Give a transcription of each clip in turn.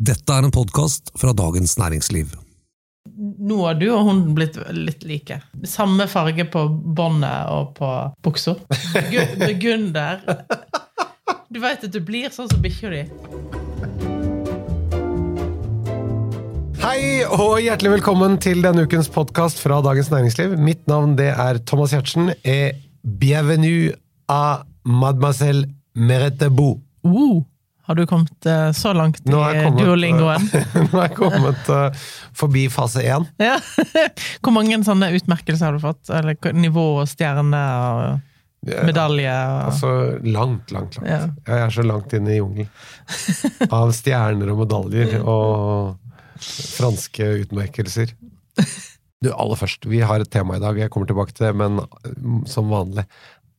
Dette er en podkast fra Dagens Næringsliv. Nå har du og hun blitt litt like. Samme farge på båndet og på buksa. Gu- Burgunder. Du veit at du blir sånn som bikkja di. Hei og hjertelig velkommen til denne ukens podkast fra Dagens Næringsliv. Mitt navn det er Thomas Giertsen. Bienvenue à mademoiselle Merete Boe. Uh, har du kommet eh, så langt i kommet, duolingoen? Nå har jeg kommet eh, forbi fase én. Ja. Hvor mange sånne utmerkelser har du fått? Eller nivå og stjerne og medalje? Og... Altså langt, langt, langt. Ja. Jeg er så langt inne i jungelen. Av stjerner og medaljer og franske utmerkelser. Du, aller først, vi har et tema i dag, jeg kommer tilbake til det, men som vanlig,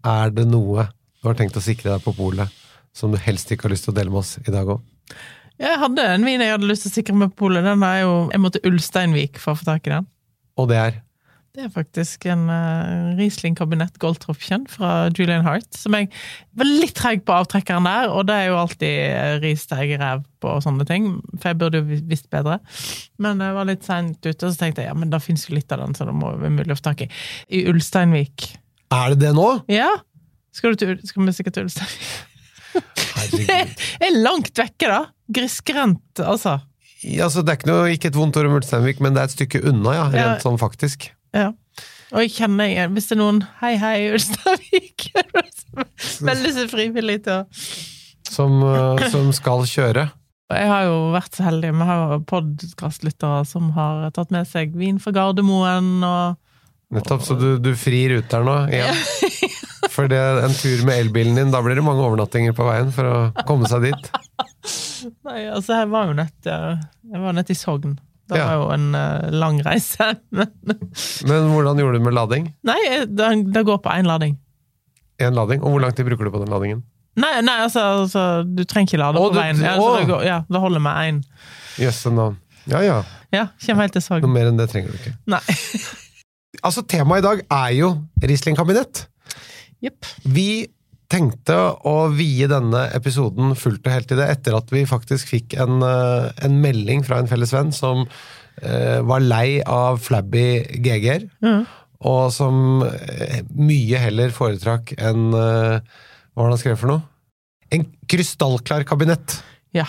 er det noe du har tenkt å sikre deg på polet som du helst ikke har lyst til å dele med oss i dag òg? Jeg hadde en vin jeg hadde lyst til å sikre meg på polet. Den er jo Jeg måtte til Ulsteinvik for å få tak i den. Og det er Det er faktisk en uh, Riesling kabinett Goldtropfen fra Julian Hart. Som jeg var litt treg på avtrekkeren der, og det er jo alltid uh, ris til egen ræv på og sånne ting. For jeg burde jo visst bedre. Men jeg var litt seint ute, og så tenkte jeg ja, men da fins jo litt av den, så det må være mulig å få tak i. I Ulsteinvik. Er det det nå? Ja! Skal, du til, skal vi sikkert til Ulsteinvik? Herregud. Det er langt vekke, da! Grisgrendt, altså. Ja, så det er ikke, noe, ikke et vondt ord om Ulsteinvik, men det er et stykke unna, ja. Ja. Rent sånn faktisk. Ja. Og jeg kjenner igjen Hvis det er noen Hei, hei, Ulsteinvik! Veldig så frivillig til å Som, eh, som skal kjøre. Jeg har jo vært så heldig, vi har podkastlyttere som har tatt med seg vin fra Gardermoen og Nettopp, så du, du frir ut der nå Ja. For det, en tur med elbilen din, da blir det mange overnattinger på veien for å komme seg dit. Nei, altså, jeg var jo nett Jeg var nett i Sogn. Det Ja. var jo en uh, lang reise. Men Men hvordan gjorde du med lading? nei, det, det går på én lading. En lading? Og hvor lang tid bruker du på den ladingen? Nei, nei altså, altså du trenger ikke lade Å, på du- veien. Ja, altså, det, går, ja, det holder med én. Jøsse navn. Ja ja, Ja, kommer helt til noe mer enn det trenger du ikke. Nei. Altså, temaet i dag er jo Riesling-kabinett. Yep. Vi tenkte å vie denne episoden fullt og helt til det, etter at vi faktisk fikk en, eh, en melding fra en felles venn som uh, var lei av flabby GG-er, mm. og som eh, mye heller foretrakk en uh, Hva var det han skrev for noe? En krystallklar kabinett. Ja.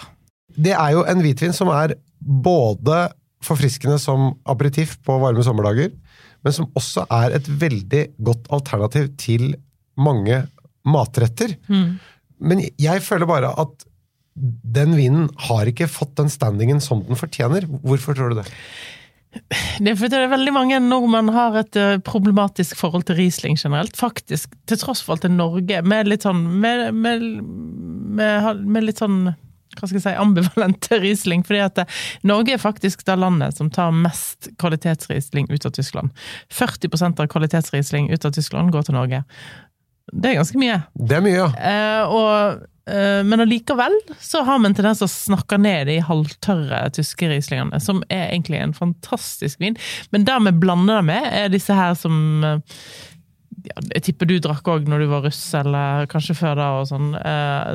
Det er jo en hvitvin som er både forfriskende som aperitiff på varme sommerdager, men som også er et veldig godt alternativ til mange matretter. Mm. Men jeg føler bare at den vinen har ikke fått den standingen som den fortjener. Hvorfor tror du det? Det er fordi det er veldig mange nordmenn har et eh, problematisk forhold til Riesling generelt. Faktisk, til tross for alt til Norge, med litt sånn med, med, med, med litt sånn hva skal jeg si, ambivalente Riesling. fordi at eh, Norge er faktisk det landet som tar mest kvalitetsriesling ut av Tyskland. 40% av kvalitetsriesling ut av Tyskland går til Norge. Det er ganske mye. Det er mye, ja. Eh, og, eh, men allikevel så har vi en tendens til å snakke ned de halvtørre tyske rieslingene, som er egentlig en fantastisk vin. Men det vi blander det med, er disse her som eh, ja, Jeg tipper du drakk òg når du var russ, eller kanskje før da, og sånn. Eh,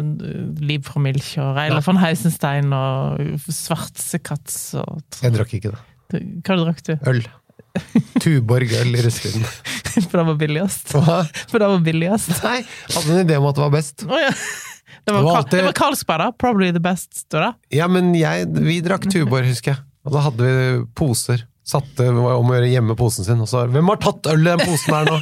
Liv fra Milch og Reila von Heisenstein og Svartsekatz og Jeg drakk ikke det. Hva drakk du? Øl. Tuborg øl i russetiden. For det var billigst. Hva? For det var billigst. Nei, hadde en idé om at det var best. Oh, ja. Det var, Det var alltid- det var Karlsberg, da. Probably the best, står det. Ja, men jeg, vi drakk Tuborg, husker jeg. Og da hadde vi poser. Satte om å gjøre hjemme posen sin. Og så Hvem har tatt øl i den posen her nå?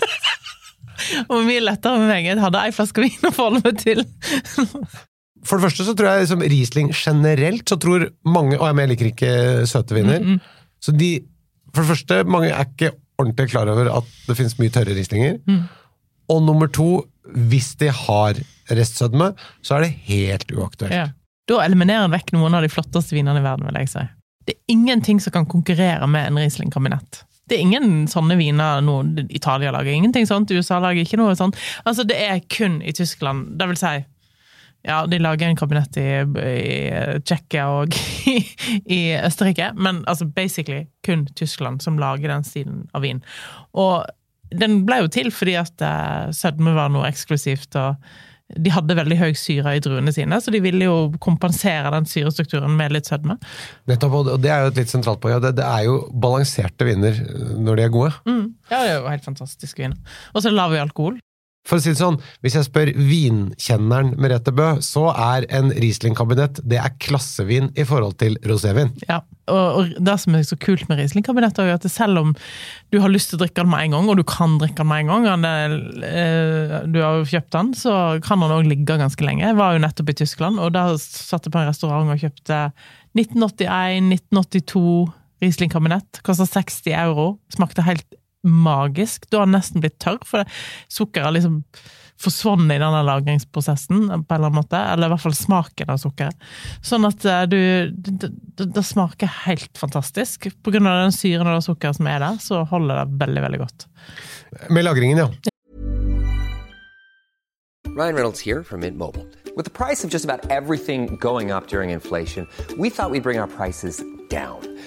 Og mye lettere med meg. Hadde ei flaske vin å forholde meg til. For det første så tror jeg liksom Riesling generelt, så tror mange Og jeg liker ikke søte viner. Mm, Så de For det første, mange er ikke ordentlig klar over at det finnes mye tørre Rieslinger. Mm. Og nummer to, hvis de har restsødme, så er det helt uaktuelt. Ja. Da eliminerer en vekk noen av de flotteste vinene i verden, vil jeg si. Det er ingenting som kan konkurrere med en Riesling-kabinett. Det er ingen sånne viner nå. Italia lager. Ingenting sånt. USA lager ikke noe sånt. Altså, det er kun i Tyskland. Det vil si Ja, de lager en kabinett i, i Tsjekkia og i, i Østerrike, men altså basically kun Tyskland som lager den stilen av vin. Og den ble jo til fordi at eh, sødme var noe eksklusivt, og de hadde veldig høy syre i druene sine, så de ville jo kompensere den syrestrukturen med litt sødme. Nettopp, og det er jo et litt sentralt poeng. Det, det er jo balanserte viner når de er gode. Mm. Ja, det er jo helt fantastiske viner. Og så lav i alkohol. For å si det sånn, Hvis jeg spør vinkjenneren Merete Bø, så er en Riesling-kabinett det er klassevin i forhold til rosévin. Ja, og, det som er så kult med Riesling-kabinett, er at selv om du har lyst til å drikke den med en gang, og du kan drikke den med en gang, eh, du har jo kjøpt den, så kan den òg ligge ganske lenge. Jeg var jo nettopp i Tyskland, og da satt jeg på en restaurant og kjøpte 1981, 1982 Riesling-kabinett. Kosta 60 euro. Smakte helt magisk. Du har nesten blitt tørr, for sukkeret liksom forsvunnet i denne lagringsprosessen på en eller annen måte. Eller i hvert fall smaken av sukkeret. Sånn at eh, du Det, det, det smaker helt fantastisk. På grunn av den syren og det sukkeret som er der, så holder det veldig, veldig godt. Med lagringen, ja. Ryan Reynolds here from Mint Mobile. With the price of just about everything going up during inflation, we thought we'd bring our prices down.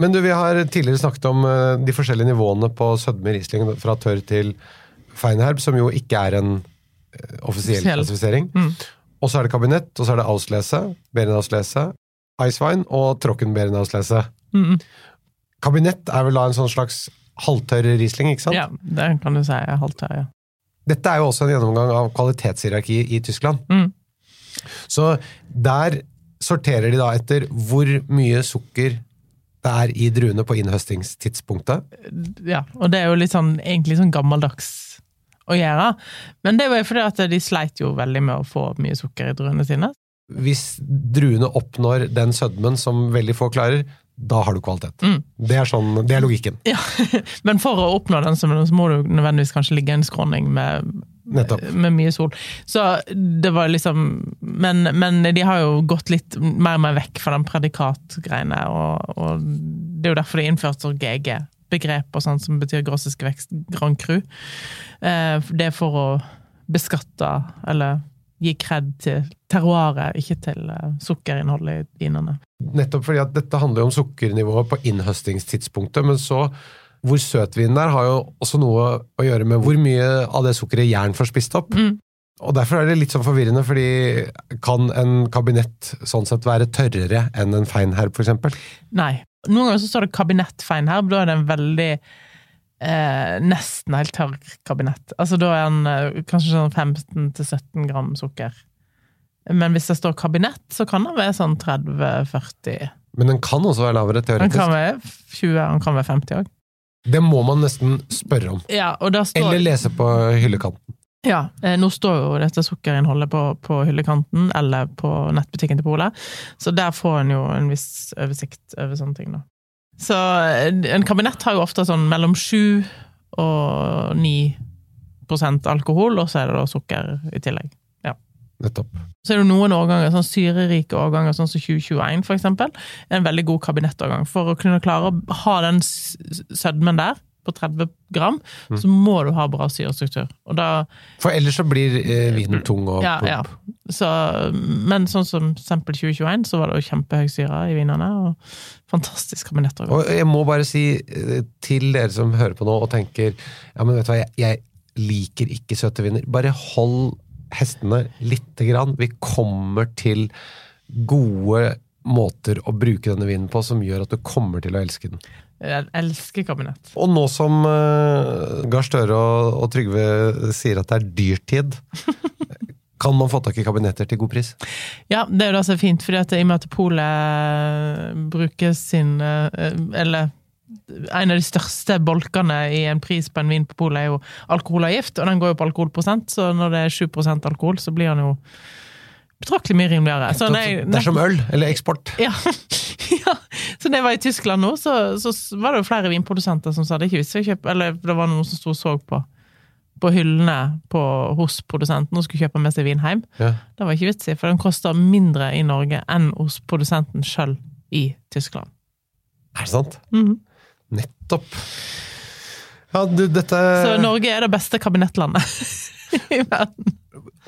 Men du, vi har tidligere snakket om eh, de forskjellige nivåene på sødme Riesling fra tørr til feinherb, som jo ikke er en eh, offisiell klassifisering. Og så er det kabinett, og så er det Auslese, Berenauslese, Icewine og Trockenberenauslese. Mm. Kabinett er vel da en sånn slags halvtørr Riesling, ikke sant? Ja, det kan du si Halvtørr, ja. Dette er jo også en gjennomgang av kvalitetshierarkiet i Tyskland. Mm. Så der sorterer de da etter hvor mye sukker det er i druene på innhøstingstidspunktet. ja. Og det er jo litt sånn, egentlig sånn gammeldags å gjøre. Men det var jo fordi at de sleit jo veldig med å få mye sukker i druene sine. Hvis druene oppnår den sødmen som veldig få klarer, da har du kvalitet. Mm. Det, er sånn, det er logikken. Ja, Men for å oppnå den, så må du nødvendigvis kanskje ligge i en skråning med, med mye sol. Så det var liksom men, men de har jo gått litt mer og mer vekk fra den predikatgreiene, og, og det er jo derfor de innførte sånn GG-begrep og sånt, som betyr grossisk vekst grand cru. Eh, det er for å beskatte, eller gi kred til terroiret, ikke til eh, sukkerinnholdet i vinene. Nettopp fordi at dette handler jo om sukkernivået på innhøstingstidspunktet, men så hvor søtvinen er, har jo også noe å gjøre med hvor mye av det sukkeret jern får spist opp. Mm. Og Derfor er det litt sånn forvirrende, fordi kan en kabinett sånn sett være tørrere enn en feinherb, eksempel? Nei. Noen ganger så står det kabinettfeinherb, da er det en veldig eh, nesten helt tørr kabinett. Altså da er den eh, kanskje sånn 15-17 gram sukker. Men hvis det står kabinett, så kan den være sånn 30-40. Men den kan også være lavere, teoretisk. Den kan være 20, den kan være 50 òg. Det må man nesten spørre om. Ja, står Eller lese på hyllekanten. Ja, eh, nå står jo dette sukkerinnholdet på, på hyllekanten eller på nettbutikken til Polet, så der får en jo en viss oversikt over sånne ting, da. Så eh, en kabinett har jo ofte sånn mellom 7 og 9% alkohol, og så er det da sukker i tillegg. Ja. Nettopp. Så er det noen årganger, sånn syrerike årganger, sånn som 2021 for eksempel, en veldig god kabinettårgang. For å kunne klare å ha den sødmen der, på 30 gram, Mm. så må du ha bra syrestruktur. Og da For ellers så blir eh, vinen tung og ja, plump. ja. Så, men sånn som eksempel 2021, så var det jo kjempehøy syre i vinene, og fantastisk kabinetter. Og jeg må bare si eh, til dere som hører på nå og tenker ja, men vet du hva, jeg, jeg liker ikke søte viner. Bare hold hestene lite grann. Vi kommer til gode måter å bruke denne vinen på som gjør at du kommer til å elske den. Jeg elsker kabinett. Og nå som uh, Gahr Støre og, og Trygve sier at det er dyrtid, kan man få tak i kabinetter til god pris? Ja, det er jo da er fint, fordi at i og med at Polet bruker sin eh, Eller en av de største bolkene i en pris på en vin på Polet er jo alkoholavgift, og den går jo på alkoholprosent, så når det er 7% alkohol, så blir den jo betraktelig mye rimeligere. Så jeg- det er som øl, eller eksport. Ja. ja. Så da jeg var i Tyskland nå, så, så var det jo flere vinprodusenter som sa det ikke visste jeg kjøpe, eller det var noen som sto og så på, på hyllene på, hos produsenten og skulle kjøpe med seg vin hjem. Ja. Det var ikke vits i, for den kosta mindre i Norge enn hos produsenten sjøl i Tyskland. Er det sant? Mhm. Nettopp. Ja, du, dette Så Norge er det beste kabinettlandet i verden.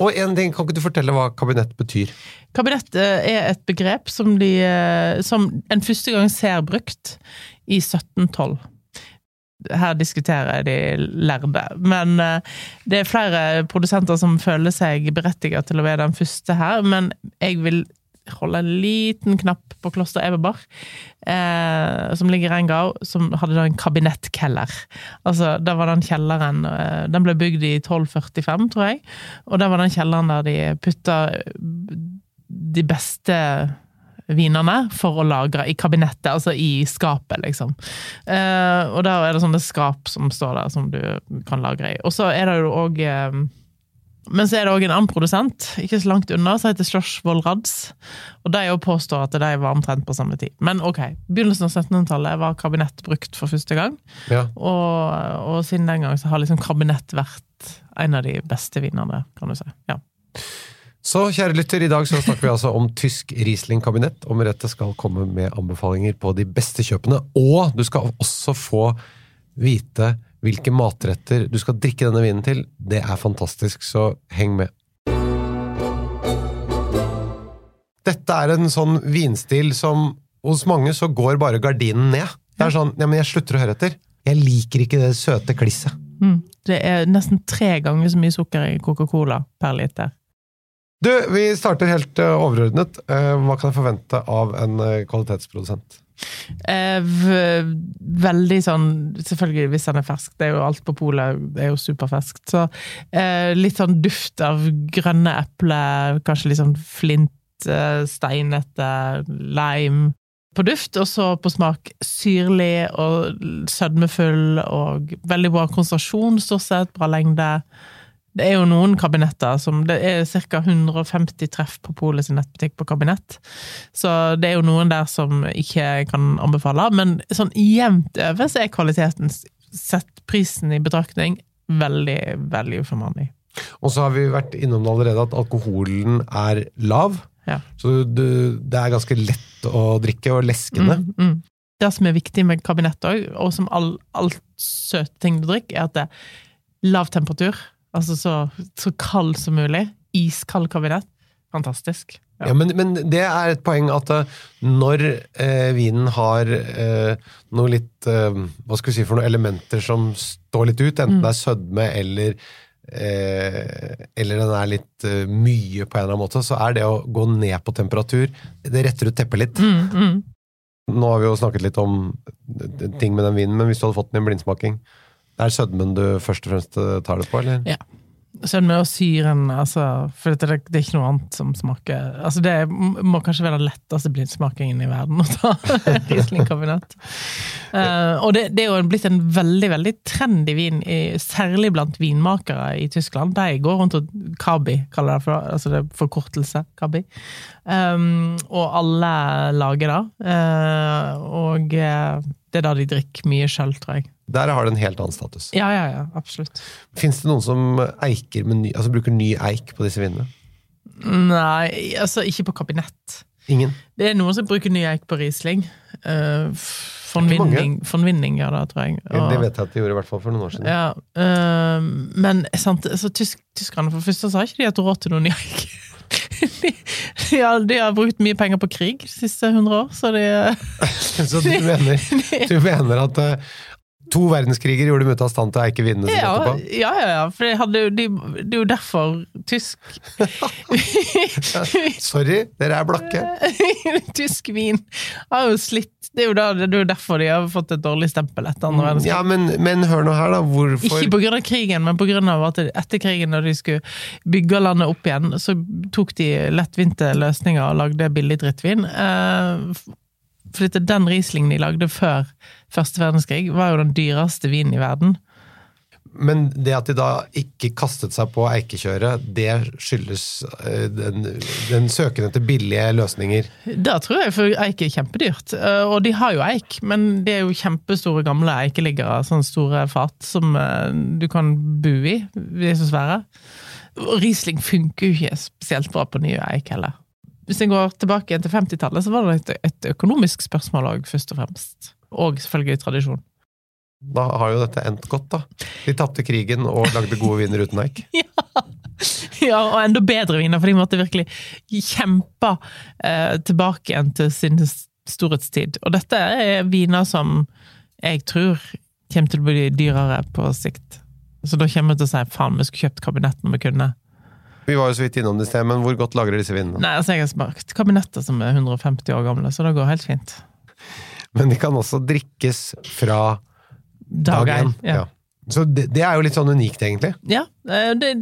Og en ting, kan ikke du fortelle hva kabinett betyr? Kabinett eh, er et begrep som, de, eh, som en første gang ser brukt i 1712. Her diskuterer de lærde, men eh, det er flere produsenter som føler seg berettiget til å være den første her, men jeg vil holde en liten knapp på Kloster Eberbach, eh, som ligger i Rengau, som hadde da en kabinettkeller. Altså, det var den kjelleren eh, Den ble bygd i 1245, tror jeg, og det var den kjelleren der de putta de beste vinene for å lagre i kabinettet, altså i skapet, liksom. Eh, og der er det sånne skap som står der, som du kan lagre i. Og så er det jo òg eh, Men så er det òg en annen produsent, ikke så langt unna, som heter Slåssvold Rads. Og de påstår at de var omtrent på samme tid. Men ok, begynnelsen av 1700-tallet var kabinett brukt for første gang. Ja. Og, og siden den gang så har liksom kabinett vært en av de beste vinnerne, kan du si. Ja. Så kjære lytter, i dag så snakker vi altså om tysk Riesling-kabinett, og Merete skal komme med anbefalinger på de beste kjøpene. Og du skal også få vite hvilke matretter du skal drikke denne vinen til. Det er fantastisk, så heng med. Dette er en sånn vinstil som hos mange så går bare gardinen ned. Det er sånn, ja, men jeg slutter å høre etter. Jeg liker ikke det søte klisset. Mm. Det er nesten tre ganger så mye sukker i Coca-Cola per liter. Du, vi starter helt eh, overordnet. Eh, hva kan jeg forvente av en eh, kvalitetsprodusent? Veldig sånn Selvfølgelig hvis den er fersk, det er jo alt på polet, er jo superferskt. Så litt sånn duft av grønne epler, kanskje litt sånn flint, steinete, lime på duft, og så på smak syrlig og sødmefull og veldig bra konsentrasjon, stort sett, bra lengde. Det er jo noen kabinetter som Det er ca. 150 treff på Polet sin nettbutikk på kabinett. Så det er jo noen der som ikke kan anbefale. Men sånn jevnt over så er kvaliteten, sett prisen i betraktning, veldig veldig for. Og så har vi vært innom det allerede at alkoholen er lav. Ja. Så du, det er ganske lett å drikke og leskende. Mm, mm. Det som er viktig med kabinett òg, og som all, alt søte ting du drikker, er at det er lav temperatur. Altså så, så kald som mulig. Iskald kabinett. Fantastisk. Ja. men, men det er et poeng at eh, når eh, vinen har eh, noe litt eh, Hva skal vi si for noen elementer som står litt ut, enten det er sødme eller eh, eller den er litt eh, mye på en eller annen måte, så er det å gå ned på temperatur Det retter ut teppet litt. Mm, mm. Nå har vi jo snakket litt om eh, ting med den vinen, men hvis du hadde fått den i en blindsmaking, det er sødmen du først og fremst eh, tar det på, eller? Ja. Sødme og syren, altså, for det, det er ikke noe annet som smaker altså Det må kanskje være den letteste blindsmakingen i verden å ta Riesling-kabinett. Uh, og det, det er jo blitt en veldig veldig trendy vin, i, særlig blant vinmakere i Tyskland. De går rundt og Kabi, kaller det for, altså det er forkortelse. Kabi. Um, og alle lager det. Uh, og eh, det er da de drikker mye sjøl, tror jeg. Der har det en helt annen status. Ja, ja, ja, absolutt. Fins det noen som eiker med ny, altså bruker ny eik på disse vinene? Nei, altså ikke på kabinett. Ingen? Det er noen som bruker ny eik på Riesling. Uh, von Winning gjør det, tror jeg. Og- Det vet jeg at de gjorde i hvert fall for noen år siden. ja, uh, men sant, altså, tysk, tyskerne for første sa ikke de hatt råd til noen ny eik. De, de, har, de har brukt mye penger på krig de siste hundre år, så de Så du mener, du mener at eh, to verdenskriger gjorde dem ute av stand til å eike vinene sine ja, etterpå? ja, ja, ja, for det, hadde, de, det er jo derfor tysk Sorry, dere er blakke. Tysk vin har jo slitt Det er jo, da, det er jo derfor de har fått et dårlig stempel etter andre verdenskrig. Ja, men, men hør nå her, da. Hvorfor Ikke av krigen, men av at etter krigen, når de skulle bygge landet opp igjen, så tok de lettvinte løsninger og lagde billig drittvin. Eh, For den Rieslingen de lagde før første verdenskrig, var jo den dyreste vinen i verden. Men det at de da ikke kastet seg på eikekjøret, det skyldes eh, den, den søken etter billige løsninger. Det tror jeg, for eik er kjempedyrt. Eh, Og de har jo eik, men det er jo kjempestore gamle eikeliggere, sånne store fat som eh, du kan bo i. De er så svære. Og Riesling funker jo ikke spesielt bra på nye eik heller. Hvis jeg går tilbake igjen til 50-tallet, så var det et, et økonomisk spørsmål òg, først og fremst. Og selvfølgelig tradisjon. Da har jo dette endt godt, da. De tapte krigen og lagde gode viner uten eik. Ja, og enda bedre viner, for de måtte virkelig kjempe eh, tilbake igjen til sin storhetstid. Og dette er viner som jeg tror kommer til å bli dyrere på sikt. Så da kommer vi til å si faen, vi skulle kjøpt kabinett når vi kunne. Vi var jo så vidt innom det i sted, men hvor godt lagrer disse vinene? Nei, altså jeg har smakt kabinetter som er 150 år gamle, så det går helt fint. Men de kan også drikkes fra Dag én. Ja. Ja. Så det, det er jo litt sånn unikt, egentlig. Ja, eh, det,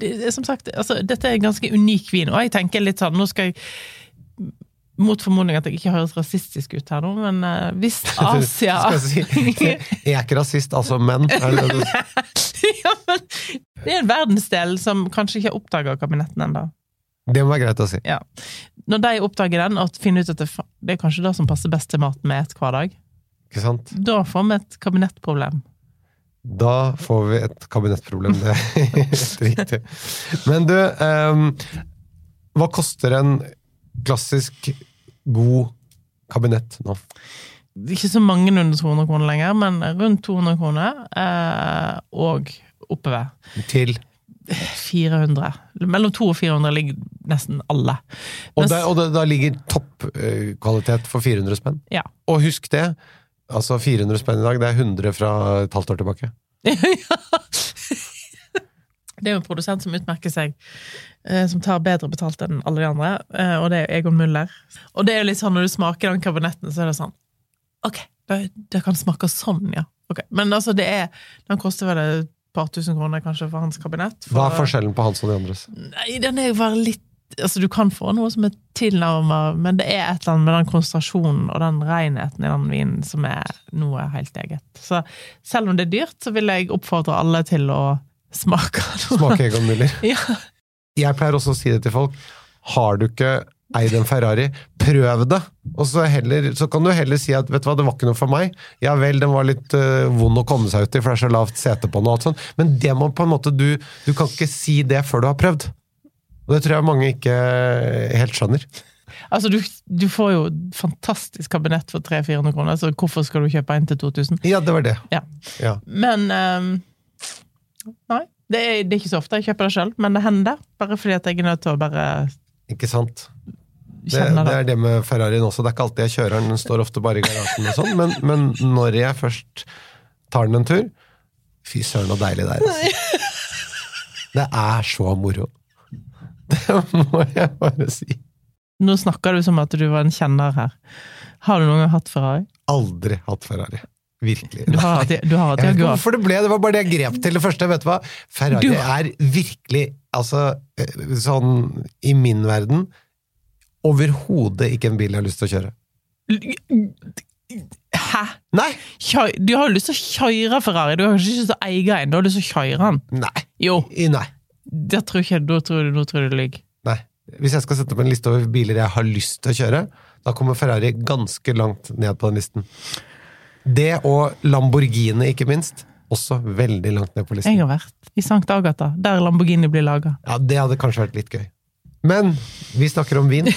det, som sagt, altså, dette er en ganske unik vin, og jeg tenker litt sånn, nå skal jeg mot formodning at jeg ikke høres rasistisk ut her nå, men eh, hvis Asia jeg, er ikke rasist, altså, men er det det du- Det er en verdensdel som kanskje ikke har oppdaga kabinetten ennå. Det må være greit å si. Ja. Når de oppdager den, og finner ut at det, det er kanskje det som passer best til maten vi spiser hver dag, Ikke sant? da får vi et kabinettproblem. Da får vi et kabinettproblem, det er helt riktig. Men du, um, hva koster en klassisk god kabinett nå? Ikke så mange under 200 kroner lenger, men rundt 200 kroner. Eh, og oppover. Til 400. Mellom 200 og 400 ligger nesten alle. Og, der, og da, ligger toppkvalitet for 400 spenn. Ja. Og husk det, altså 400 spenn i dag, det er 100 fra et halvt år tilbake. Det er jo en produsent som utmerker seg, eh, som tar bedre betalt enn alle de andre, eh, og det er Egon Muller. Og det er jo litt sånn, når du smaker den kabinetten, så er det sånn Ok, det, det kan smake sånn, ja. Ok. Men altså, det er Den koster vel par tusen kroner, kanskje, for hans kabinett. For, Hva er forskjellen på hans og de andres? Nei, den er jo bare litt Altså, du kan få noe som er tilnærmet, men det er et eller annet med den konsentrasjonen og den renheten i den vinen som er noe helt eget. Så selv om det er dyrt, så vil jeg oppfordre alle til å smake noe. Smake Egon Müller. Ja. Jeg pleier også å si det til folk. Har du ikke eid en Ferrari, prøv det! Og så, heller, så kan du heller si at vet du hva, det var ikke noe for meg. Ja vel, den var litt uh, vond å komme seg ut i, for det er så lavt sete på den. og alt sånt. Men det må på en måte du Du kan ikke si det før du har prøvd. Og det tror jeg mange ikke helt skjønner. Altså, du, du får jo fantastisk kabinett for 300-400 kroner, så hvorfor skal du kjøpe en til 2000? Ja, det var det. Ja. Ja. Men um, Nei. Det er, det er ikke så ofte jeg kjøper det sjøl, men det hender. Bare fordi at jeg er nødt til å bare Ikke sant? Det, det det. er det med Ferrarien også. Det er ikke alltid jeg kjører den, den står ofte bare i garasjen og sånn, men, men når jeg først tar den en tur Fy søren, så deilig det er. Altså. Det er så moro. Det må jeg bare si. Nå snakker du som at du var en kjenner her. Har du noen gang hatt Ferrari? Aldri hatt Ferrari. Virkelig. Du har hatt, du har hatt Jeg vet ikke hvorfor det ble, det var bare det jeg grep til det første. Vet du hva? Ferrari Du- er virkelig, altså, eh, sånn i min verden, overhodet ikke en bil jeg har lyst til å kjøre. Hæ? Nei! Du har jo lyst til å kjøre Ferrari, du har ikke lyst til å eie en, du har lyst til å kjøre den. Nei. Jo, Nei. det tror jeg ikke, da tror du, tror du ligger. Nei. Hvis jeg skal sette opp en liste over biler jeg har lyst til å kjøre, da kommer Ferrari ganske langt ned på den listen. Det og Lamborghini, ikke minst, også veldig langt ned på listen. Jeg har vært i Sankt Agatha, der Lamborghini blir laga. Ja, Det hadde kanskje vært litt gøy. Men vi snakker om vin.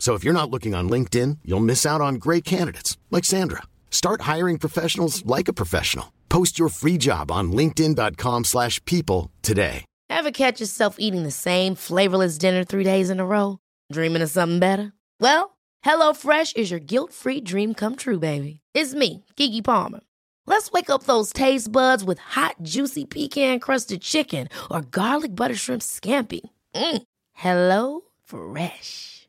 So if you're not looking on LinkedIn, you'll miss out on great candidates like Sandra. Start hiring professionals like a professional. Post your free job on linkedin.com/people today. Ever catch yourself eating the same flavorless dinner three days in a row? Dreaming of something better? Well, HelloFresh is your guilt-free dream come true, baby. It's me, Gigi Palmer. Let's wake up those taste buds with hot, juicy pecan-crusted chicken or garlic butter shrimp scampi. Mm. Hello Fresh.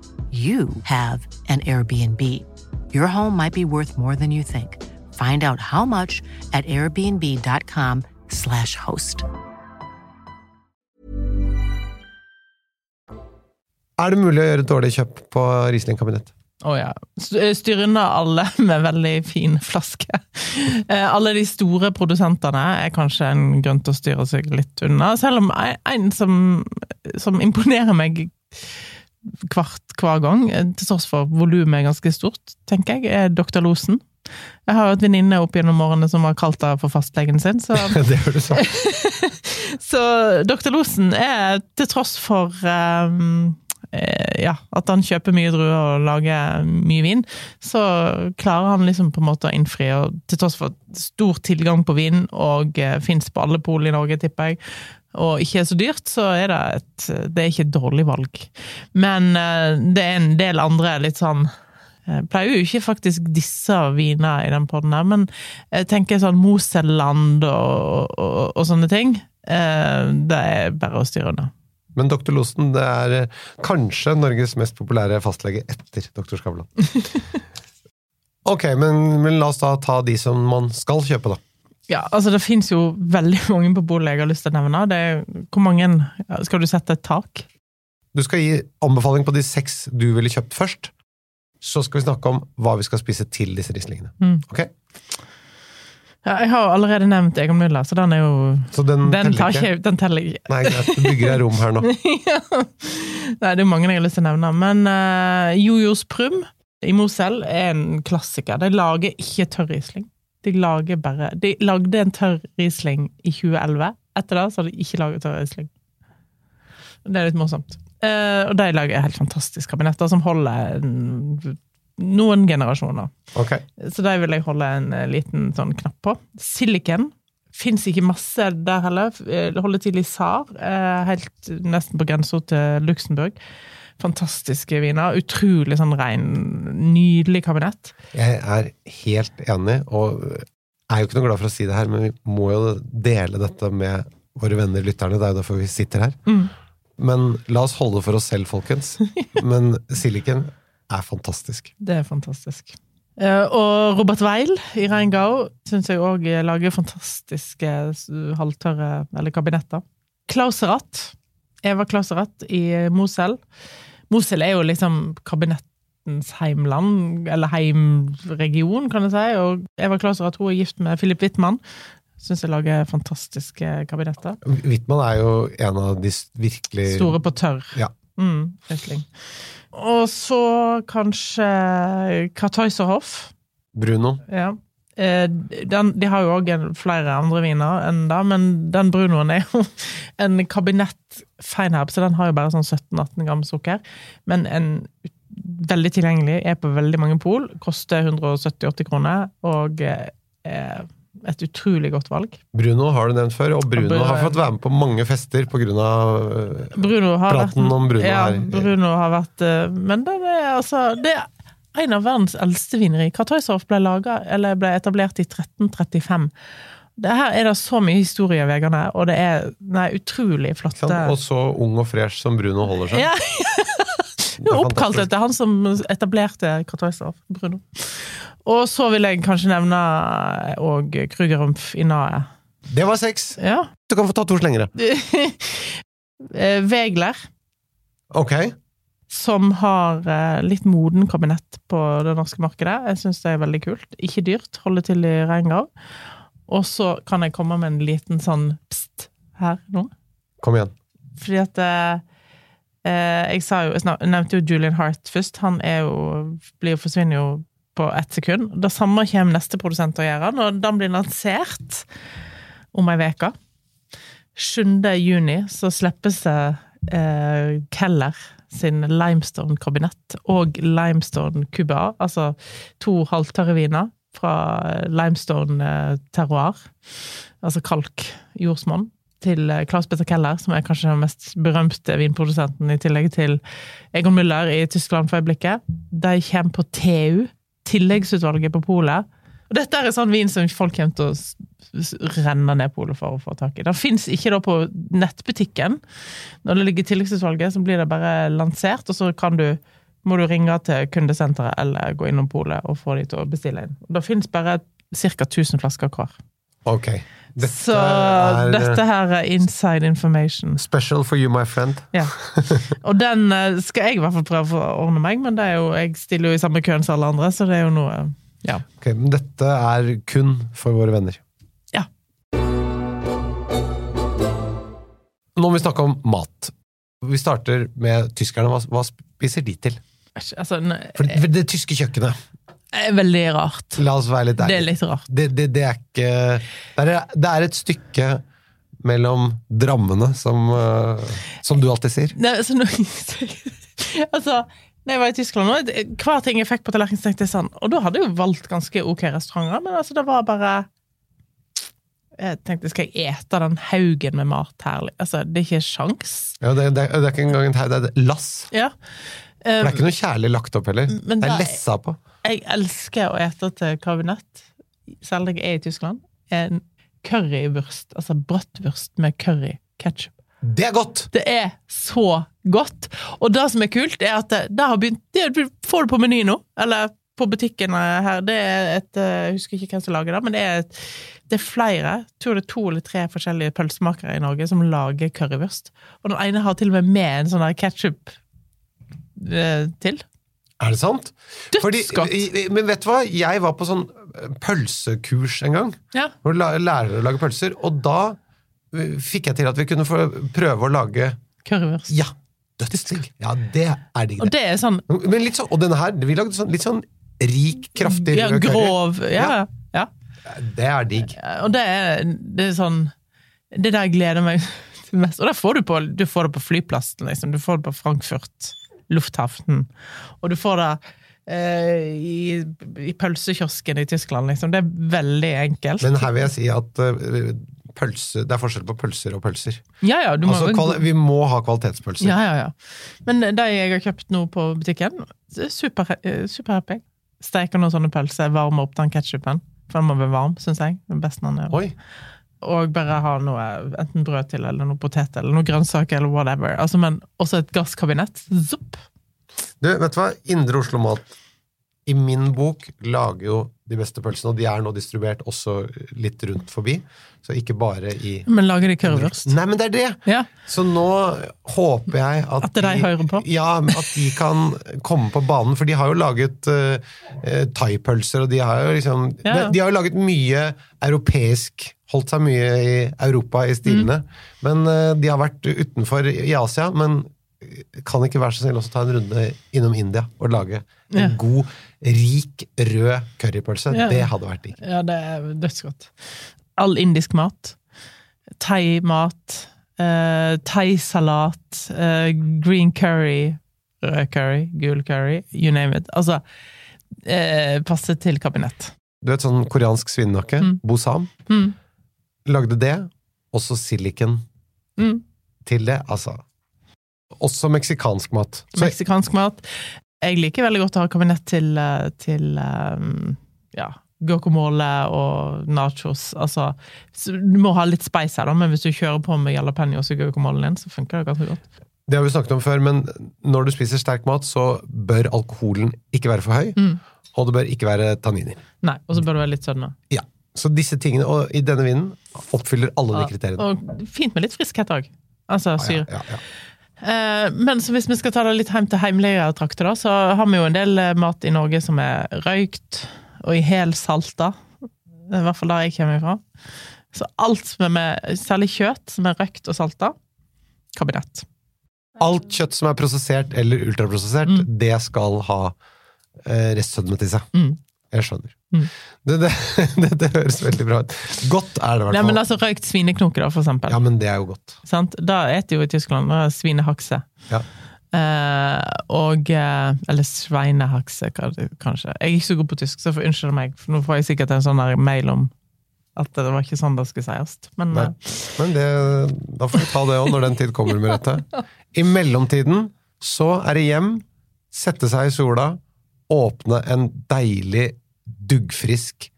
you have an Airbnb. Your home might be worth more than you think. Find out how much at airbnb.com/slash host. Er det mulig å gjøre dårlig kjøp på Riesling-kabinett? Å ja. Styr unna alle med veldig fin flaske. Eh, alle de store produsentene er kanskje en grunn til å styre seg litt unna. Selv om en- en som, som imponerer meg hvert hver gang, eh, til tross for volumet er ganske stort, tenker jeg, er Dr. Losen. Jeg har jo et venninne opp gjennom årene som har kalt det for fastlegen sin, så det har du sagt. så Dr. Losen er, til tross for eh, ja, at han kjøper mye druer og lager mye vin, så klarer han liksom på en måte å innfri, og til tross for stor tilgang på vin, og uh, fins på alle pol i Norge, tipper jeg, og ikke er så dyrt, så er det et Det er ikke et dårlig valg. Men eh, det er en del andre litt sånn jeg pleier jo ikke faktisk disse viner i den podden her, men jeg tenker sånn Moselland og, og, og sånne ting. eh, Det er bare å styre unna. Men Dr. Losen det er eh, kanskje Norges mest populære fastlege etter Dr. Skavlan. Ok, men, men la oss da ta de som man skal kjøpe, da. Ja, altså Det fins jo veldig mange på bolig jeg har lyst til å nevne. Det er, hvor mange Skal du sette et tak? Du skal gi anbefaling på de seks du ville kjøpt først. Så skal vi snakke om hva vi skal spise til disse rislingene. Mm. Okay? Ja, jeg har allerede nevnt Egon Müller, så den er jo Så den, Den, teller ikke? den teller ikke. Nei, greit. Du bygger deg rom her nå. Nei, det er mange jeg har lyst til å nevne. Men uh, Jojos Prum i Mosel er en klassiker. De lager ikke tørr Riesling. De lager bare De lagde en tørr Riesling i 2011. Etter det så har de ikke laget tørr Riesling. Det er litt morsomt. Eh, og de lager helt fantastiske kabinetter som holder noen generasjoner. Okay. Så de vil jeg holde en eh, liten sånn knapp på. Silicon fins ikke masse der heller. Eh, Holder til i SAR, eh, helt nesten på grensa til Luxembourg. Fantastiske viner. Utrolig sånn rein, nydelig kabinett. Jeg er helt enig, og er jo ikke noe glad for å si det her, men vi må jo dele dette med våre venner lytterne. Det er jo derfor vi sitter her. Mm. Men la oss holde for oss selv, folkens. Men Silicon er fantastisk. Det er fantastisk. Eh, Og Robert Weil i Reingau syns jeg òg lager fantastiske halvtørre eller kabinetter. Klauserath. Eva Klauserath i Mosel. Mosel er jo liksom kabinettens heimland, eller heimregion, kan jeg si. Og Eva Klauserath hun er gift med Philip Wittmann. Syns jeg lager fantastiske kabinetter. Wittmann er jo en av de virkelig Store på tørr. Ja. Mm, Og så kanskje Karteuserhoff. Bruno. Ja. Eh, Den, de har jo òg flere andre viner enn det, men den brunoen er jo en kabinett feinherb, så den har jo bare sånn 17-18 gram sukker. Men en veldig tilgjengelig, er på veldig mange pol, koster 170-80 kroner, og eh, er et utrolig godt valg. Bruno har du nevnt før, og Bruno Bruno- har fått være med på mange fester har Praten vært, om Bruno ja, her. Bruno har vært eh, Men det er altså Det er en av verdens eldste vineri. Kartøyshoff ble, laget, eller ble etablert i 1335. Det her er det så mye historie Vegane, og det er nei, utrolig flotte? Og så ung og fresh som Bruno holder seg. Ja, Det er oppkalt etter han som etablerte Kartøyshoff, Bruno. Og så vil jeg kanskje nevne og Krugerrumpf i Nae. Det var seks! Ja. Du kan få ta to slengere. Eh, Vegler. Ok. Som har eh, litt moden kabinett på det norske markedet. Jeg syns det er veldig kult. Ikke dyrt, holder til i Reingrav. Og så kan jeg komme med en liten sånn pst her nå. Kom igjen. Fordi at eh, Eh, jeg, sa jo, jeg nevnte jo Julian Hart først. Han er jo, blir forsvinner jo på ett sekund. Det samme kommer neste produsent til å gjøre, når den blir lansert om ei uke. 7. juni så slippes det eh, Keller sin Limestone-kabinett og Limestone Cuba, altså to halvtørre viner fra Limestone eh, terroir, altså kalk, jordsmonn, til Claus Petter Keller, som er kanskje den mest berømte vinprodusenten, i tillegg til Egon Müller i Tyskland for øyeblikket. De kommer på TU, tilleggsutvalget på polet. Og dette er sånn vin som folk kommer til å renne ned polet for å få tak i. Det fins ikke da på nettbutikken. Når det ligger i tilleggsutvalget, så blir det bare lansert, og så kan du må du ringe til kundesenteret eller gå innom polet og få de til å bestille inn. Det fins bare ca. 1000 flasker hver. Ok. Dette Så er eh, dette her er inside information. special for you, my friend. Ja. Og den eh, skal jeg i hvert fall prøve å ordne meg, men det er jo, jeg stiller jo i samme køen som alle andre, så det er jo noe Ja. Ok, men dette er kun for våre venner. Nå må vi snakke om mat. Vi starter med tyskerne. Hva, hva spiser de til? Altså, For det, det tyske kjøkkenet, er veldig rart. la oss være litt Det er litt rart. Det, det, det er ikke det er, det er et stykke mellom drammene, som, eh, som du alltid sier. Nei, altså, nå, altså, når jeg var i Tyskland nå, hver ting jeg fikk på tallerkenen, tenkte jeg sånn Og da hadde jeg jo valgt ganske ok restauranter, men altså, det var bare Jeg tenkte, skal jeg ete den haugen med mat her? Altså, det er ikke sjans. Ja, det, det, det er ikke engang en haug, det er et lass. Ja. For det er ikke noe kjærlig lagt opp heller. Det er er- lessa på. Jeg elsker å ete til kabinett, selv om jeg er i Tyskland. En currywurst, altså brødtvurst med curry, ketsjup. Det er godt! Det er så godt! Og det som er kult, er at det, det har begynt Det får du på Meny nå, eller på butikken her. Det er et eh, Jeg husker ikke hvem som lager det, men det er, et, det er flere. Jeg tror det er to eller tre forskjellige pølsemakere i Norge som lager currywurst. Og den ene har til og med med en sånn ketsjup eh, til. Er det sant? Dødsgodt! men vet du hva? Jeg var på sånn pølsekurs en gang. Ja. Hvor lærere lager pølser. Og da eh, fikk jeg til at vi kunne få prøve å lage Currywurst. Ja! Dødsdigg. Ja, det er digg, Og det. det er sånn Men litt sånn, og denne her, vi lagde sånn, litt sånn rik, kraftig ja, rød curry. grov Ja, ja. Det er digg. Og det er, det er sånn Det der gleder meg til mest. Og det får du på, du får det på flyplassen, liksom. Du får det på Frankfurt lufthavnen. Og du får det eh, i, i pølsekiosken i Tyskland, liksom. Det er veldig enkelt. Men her vil jeg si at uh, pølse, det er forskjell på pølser og pølser. ja, ja, du må, Altså, vi må ha kvalitetspølser. ja, ja, ja. Men de jeg har kjøpt nå på butikken, er super, eh, superhappy. Steker noen sånne pølser, varmer opp den ketsjupen. For den må være varm, syns jeg. Best når den er. Oi, og bare ha noe, enten brød til, eller noe potet, eller noe grønnsaker, eller whatever. Altså, men også et gasskabinett. Zup! Du, vet du hva? Indre Oslo Mat i min bok lager jo de beste pølsene, og de er nå distribuert også litt rundt forbi. Så ikke bare i Men lager de currywurst? Nei, men det er det! Ja. Så nå håper jeg at, At de hører på? Ja, at de kan komme på banen, for de har jo laget uh, thaipølser, og de har jo liksom ja. De, de har jo laget mye europeisk Holdt seg mye i Europa i stilene. Mm. Men uh, de har vært utenfor i Asia, men kan ikke være så snill også ta en runde innom India og lage en Ja. god, rik, rød currypølse. Ja. Det hadde vært digg. Ja, det er dødsgodt. All indisk mat. Thai-mat. Uh, Thai-salat. eh, green curry. Rød curry. Gul curry. You name it. Altså uh, Passe til kabinett. Du vet sånn koreansk svinenakke? Mm. Bosam. Mm. Lagde det, også silikon Mm. til det. Altså Også meksikansk mat. Så, Meksikansk mat. Jeg liker veldig godt å ha kabinett til, eh, til um, ja, guacamole og nachos. Altså, du må ha litt spice her, da, men hvis du kjører på med jalapeños og guacamolen din, så funker det ganske godt. det har vi snakket om før, men når du spiser sterk mat, så bør alkoholen ikke være for høy, Mm. og det bør ikke være tanniner. Nei, Og så bør det være litt sødme. Ja. Så disse tingene, og i denne vinen, oppfyller alle de kriteriene. Og fint med litt friskhet òg. Altså syre. Ja, ja, ja. Eh, men så hvis vi skal ta det litt hjem til heimlige trakter, da, så har vi jo en del eh, mat i Norge som er røykt og i hel salta. Det I hvert fall der jeg kommer ifra. Så alt som er med, særlig kjøtt som er røkt og salta, kabinett. Alt kjøtt som er prosessert eller ultraprosessert, det skal ha eh, restsødme til seg. Mm. Jeg skjønner. Det, det, det, det høres veldig bra ut. Godt er det i hvert fall. men altså Røykt svineknoke, da, for eksempel. Ja, men det er jo godt. Sant? Da eter jo i Tyskland svinehakse. Ja. Eh, og eh, Eller sveinehakse, kanskje. Jeg er ikke så god på tysk, så for unnskyld meg, for nå får jeg sikkert en sånn mail om at det var ikke sånn det skulle sies. Men eh, Men det, da får vi ta det òg, når den tid kommer, Merete. I mellomtiden så er det hjem, sette seg i sola, åpne en deilig, duggfrisk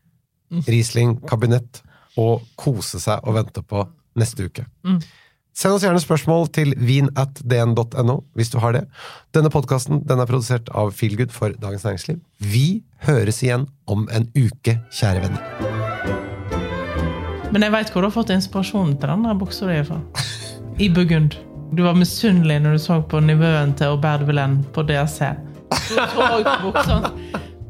Riesling-kabinett og kose seg og vente på neste uke. Send oss gjerne spørsmål til vin.dn.no hvis du har det. Denne podkasten er produsert av Feelgood for Dagens Næringsliv. Vi høres igjen om en uke, kjære venner. Men jeg veit hvor du har fått inspirasjonen til den buksa di fra. I Burgund. Du var misunnelig når du så på nivøen til Aubert Villaine på DRC. Du så buksa.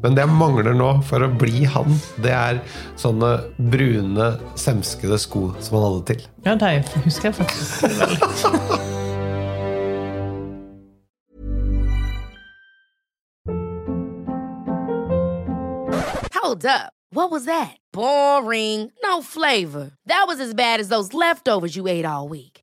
Men det jeg mangler nå for å bli han, det er sånne brune, semskede sko som han hadde til. Ja, det husker jeg faktisk. Hold up. What was that? Boring. No flavor. That was as bad as those leftovers you ate all week.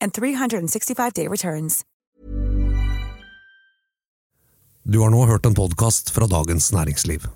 and 365-day returns. Du har nå hørt en podkast fra Dagens Næringsliv.